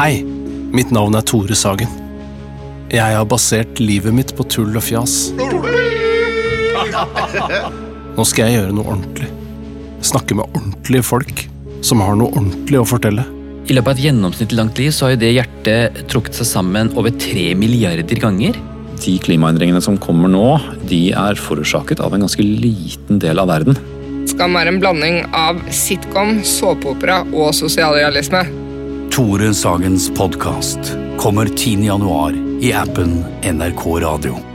Hei, mitt navn er Tore Sagen. Jeg har basert livet mitt på tull og fjas. Nå skal jeg gjøre noe ordentlig. Snakke med ordentlige folk som har noe ordentlig å fortelle. I løpet av et gjennomsnittlig langt liv så har jo det hjertet trukket seg sammen over tre milliarder ganger. De klimaendringene som kommer nå, de er forårsaket av en ganske liten del av verden. Skam er en blanding av sitcom, såpeopera og sosialrealisme. Tore Sagens podkast kommer 10. januar i appen NRK Radio.